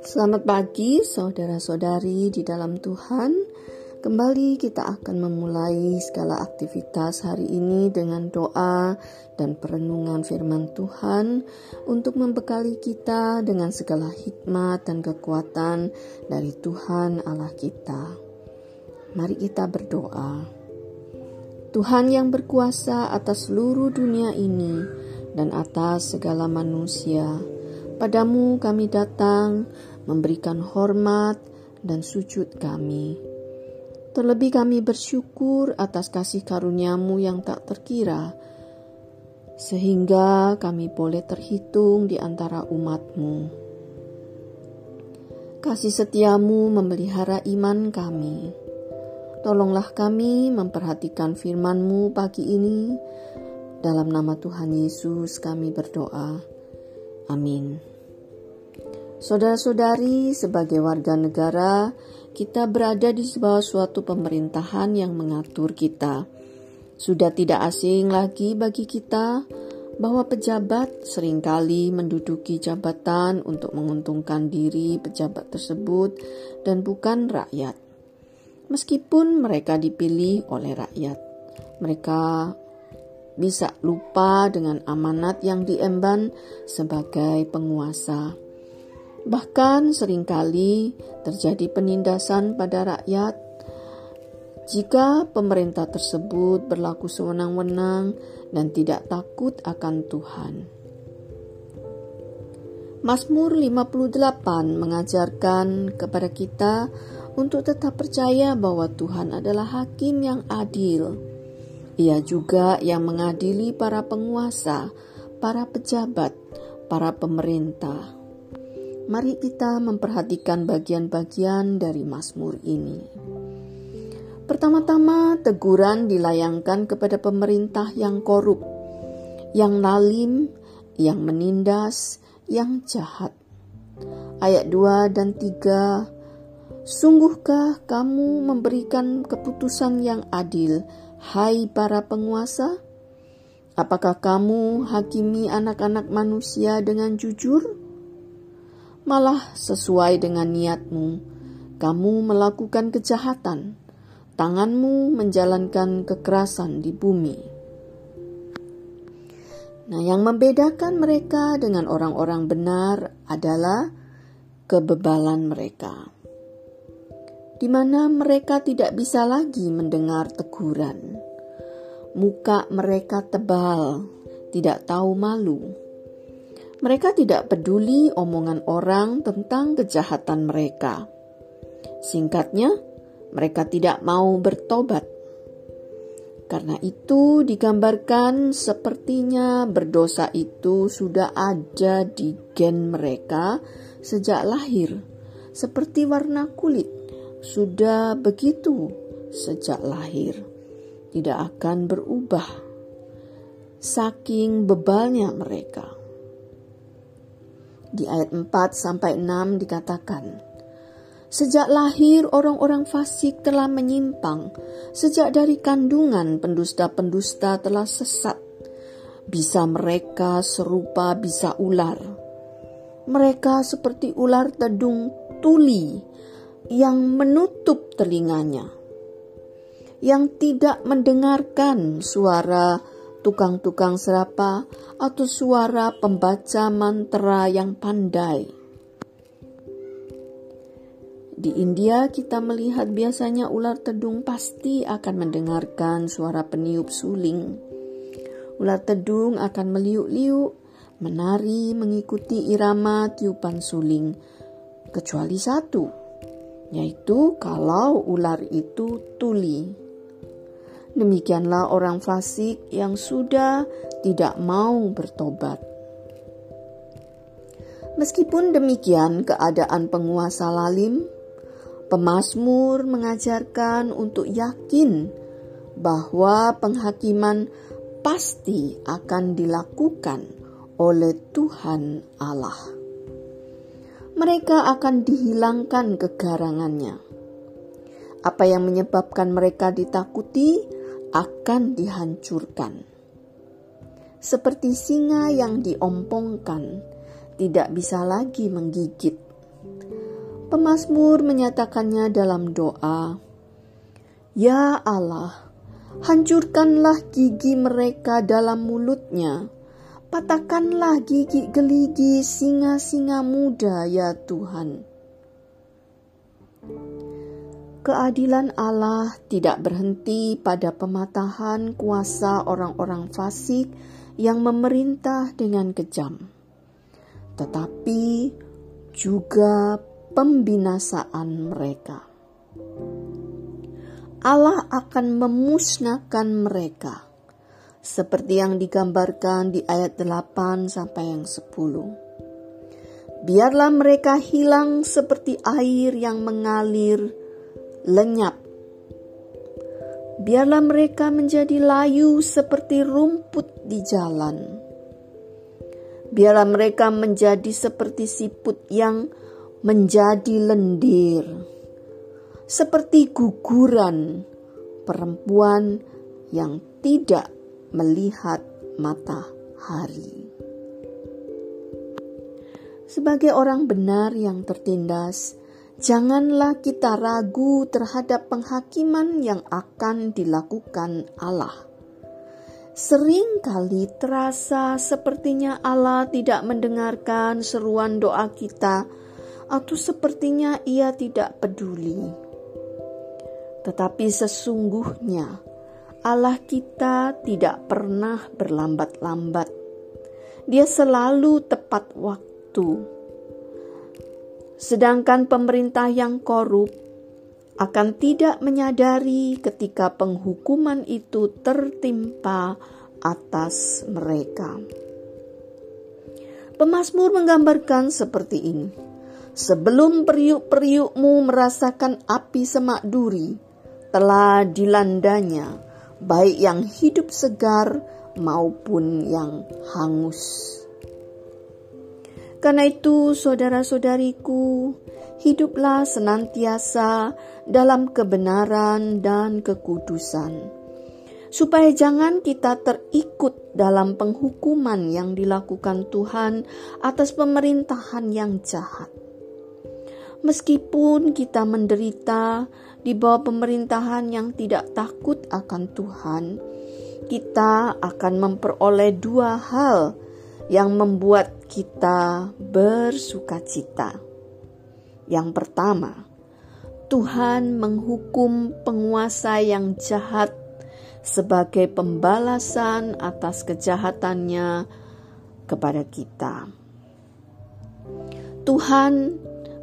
Selamat pagi, saudara-saudari di dalam Tuhan. Kembali kita akan memulai segala aktivitas hari ini dengan doa dan perenungan firman Tuhan untuk membekali kita dengan segala hikmat dan kekuatan dari Tuhan Allah kita. Mari kita berdoa. Tuhan yang berkuasa atas seluruh dunia ini dan atas segala manusia, padamu kami datang memberikan hormat dan sujud kami. Terlebih kami bersyukur atas kasih karuniamu yang tak terkira, sehingga kami boleh terhitung di antara umatmu. Kasih setiamu memelihara iman kami. Tolonglah kami memperhatikan firman-Mu pagi ini. Dalam nama Tuhan Yesus kami berdoa. Amin. Saudara-saudari, sebagai warga negara, kita berada di bawah suatu pemerintahan yang mengatur kita. Sudah tidak asing lagi bagi kita bahwa pejabat sering kali menduduki jabatan untuk menguntungkan diri pejabat tersebut dan bukan rakyat. Meskipun mereka dipilih oleh rakyat, mereka bisa lupa dengan amanat yang diemban sebagai penguasa. Bahkan sering kali terjadi penindasan pada rakyat jika pemerintah tersebut berlaku sewenang-wenang dan tidak takut akan Tuhan. Mazmur 58 mengajarkan kepada kita untuk tetap percaya bahwa Tuhan adalah hakim yang adil. Ia juga yang mengadili para penguasa, para pejabat, para pemerintah. Mari kita memperhatikan bagian-bagian dari Mazmur ini. Pertama-tama, teguran dilayangkan kepada pemerintah yang korup, yang nalim, yang menindas, yang jahat. Ayat 2 dan 3 Sungguhkah kamu memberikan keputusan yang adil, hai para penguasa? Apakah kamu hakimi anak-anak manusia dengan jujur? malah sesuai dengan niatmu, kamu melakukan kejahatan, tanganmu menjalankan kekerasan di bumi. Nah, yang membedakan mereka dengan orang-orang benar adalah kebebalan mereka, di mana mereka tidak bisa lagi mendengar teguran. Muka mereka tebal, tidak tahu malu mereka tidak peduli omongan orang tentang kejahatan mereka. Singkatnya, mereka tidak mau bertobat. Karena itu digambarkan sepertinya berdosa itu sudah ada di gen mereka sejak lahir. Seperti warna kulit, sudah begitu sejak lahir. Tidak akan berubah. Saking bebalnya mereka. Di ayat 4 sampai 6 dikatakan, Sejak lahir orang-orang fasik telah menyimpang, sejak dari kandungan pendusta-pendusta telah sesat. Bisa mereka serupa bisa ular. Mereka seperti ular tedung tuli yang menutup telinganya, yang tidak mendengarkan suara tukang-tukang serapa, atau suara pembaca mantra yang pandai. Di India kita melihat biasanya ular tedung pasti akan mendengarkan suara peniup suling. Ular tedung akan meliuk-liuk, menari mengikuti irama tiupan suling, kecuali satu, yaitu kalau ular itu tuli. Demikianlah orang fasik yang sudah tidak mau bertobat. Meskipun demikian, keadaan penguasa lalim, pemazmur mengajarkan untuk yakin bahwa penghakiman pasti akan dilakukan oleh Tuhan Allah. Mereka akan dihilangkan kegarangannya. Apa yang menyebabkan mereka ditakuti akan dihancurkan. seperti singa yang diompongkan, tidak bisa lagi menggigit. Pemasmur menyatakannya dalam doa, "Ya Allah, hancurkanlah gigi mereka dalam mulutnya." Patahkanlah gigi geligi singa-singa muda ya Tuhan. Keadilan Allah tidak berhenti pada pematahan kuasa orang-orang fasik yang memerintah dengan kejam, tetapi juga pembinasaan mereka. Allah akan memusnahkan mereka seperti yang digambarkan di ayat 8 sampai yang 10. Biarlah mereka hilang seperti air yang mengalir lenyap. Biarlah mereka menjadi layu seperti rumput di jalan. Biarlah mereka menjadi seperti siput yang menjadi lendir, seperti guguran perempuan yang tidak melihat matahari. Sebagai orang benar yang tertindas, Janganlah kita ragu terhadap penghakiman yang akan dilakukan Allah. Sering kali terasa sepertinya Allah tidak mendengarkan seruan doa kita, atau sepertinya Ia tidak peduli. Tetapi sesungguhnya Allah kita tidak pernah berlambat-lambat. Dia selalu tepat waktu Sedangkan pemerintah yang korup akan tidak menyadari ketika penghukuman itu tertimpa atas mereka. Pemasmur menggambarkan seperti ini. Sebelum periuk-periukmu merasakan api semak duri, telah dilandanya, baik yang hidup segar maupun yang hangus. Karena itu, saudara-saudariku, hiduplah senantiasa dalam kebenaran dan kekudusan, supaya jangan kita terikut dalam penghukuman yang dilakukan Tuhan atas pemerintahan yang jahat. Meskipun kita menderita di bawah pemerintahan yang tidak takut akan Tuhan, kita akan memperoleh dua hal yang membuat kita bersuka cita. Yang pertama, Tuhan menghukum penguasa yang jahat sebagai pembalasan atas kejahatannya kepada kita. Tuhan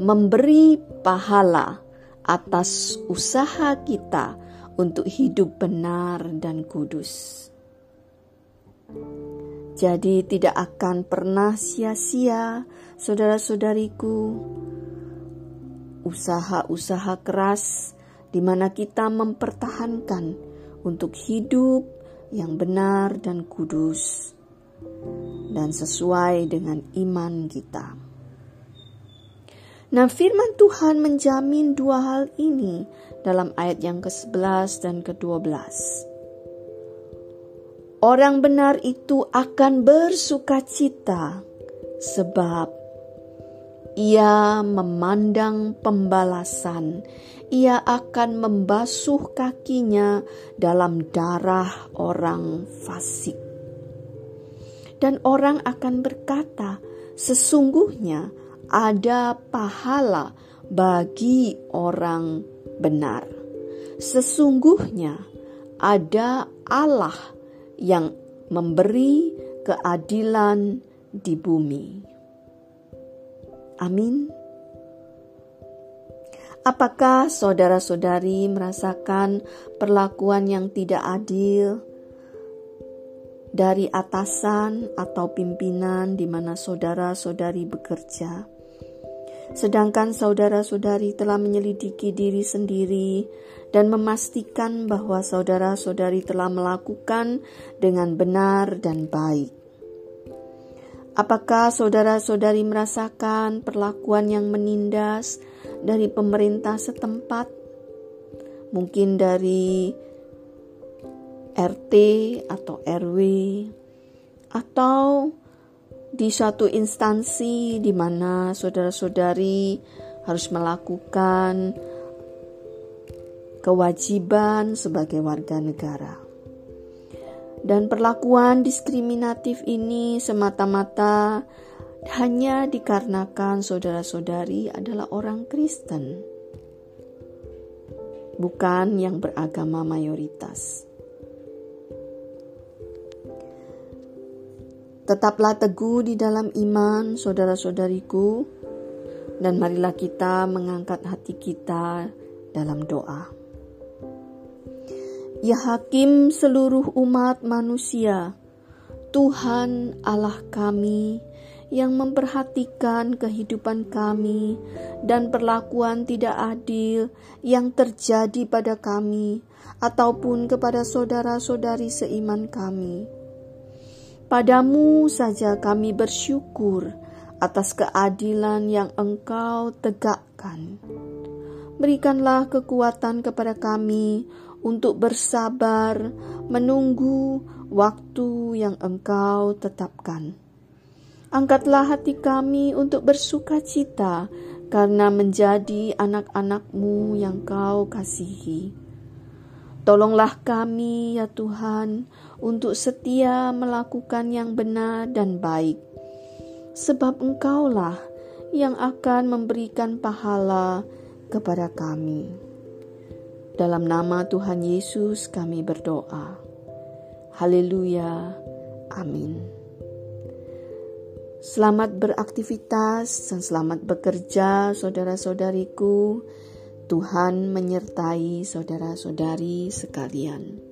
memberi pahala atas usaha kita untuk hidup benar dan kudus. Jadi tidak akan pernah sia-sia saudara-saudariku usaha-usaha keras di mana kita mempertahankan untuk hidup yang benar dan kudus dan sesuai dengan iman kita. Nah, firman Tuhan menjamin dua hal ini dalam ayat yang ke-11 dan ke-12. Orang benar itu akan bersuka cita sebab ia memandang pembalasan. Ia akan membasuh kakinya dalam darah orang fasik. Dan orang akan berkata, sesungguhnya ada pahala bagi orang benar. Sesungguhnya ada Allah yang memberi keadilan di bumi. Amin. Apakah saudara-saudari merasakan perlakuan yang tidak adil dari atasan atau pimpinan di mana saudara-saudari bekerja? Sedangkan saudara-saudari telah menyelidiki diri sendiri dan memastikan bahwa saudara-saudari telah melakukan dengan benar dan baik. Apakah saudara-saudari merasakan perlakuan yang menindas dari pemerintah setempat? Mungkin dari RT atau RW atau di suatu instansi di mana saudara-saudari harus melakukan kewajiban sebagai warga negara. Dan perlakuan diskriminatif ini semata-mata hanya dikarenakan saudara-saudari adalah orang Kristen, bukan yang beragama mayoritas. Tetaplah teguh di dalam iman, saudara-saudariku, dan marilah kita mengangkat hati kita dalam doa. Ya Hakim seluruh umat manusia, Tuhan Allah kami yang memperhatikan kehidupan kami dan perlakuan tidak adil yang terjadi pada kami ataupun kepada saudara-saudari seiman kami. Padamu saja kami bersyukur atas keadilan yang Engkau tegakkan. Berikanlah kekuatan kepada kami untuk bersabar menunggu waktu yang Engkau tetapkan. Angkatlah hati kami untuk bersuka cita karena menjadi anak-anakmu yang kau kasihi. Tolonglah kami ya Tuhan untuk setia melakukan yang benar dan baik. Sebab engkaulah yang akan memberikan pahala kepada kami. Dalam nama Tuhan Yesus kami berdoa. Haleluya. Amin. Selamat beraktivitas dan selamat bekerja saudara-saudariku. Tuhan menyertai saudara-saudari sekalian.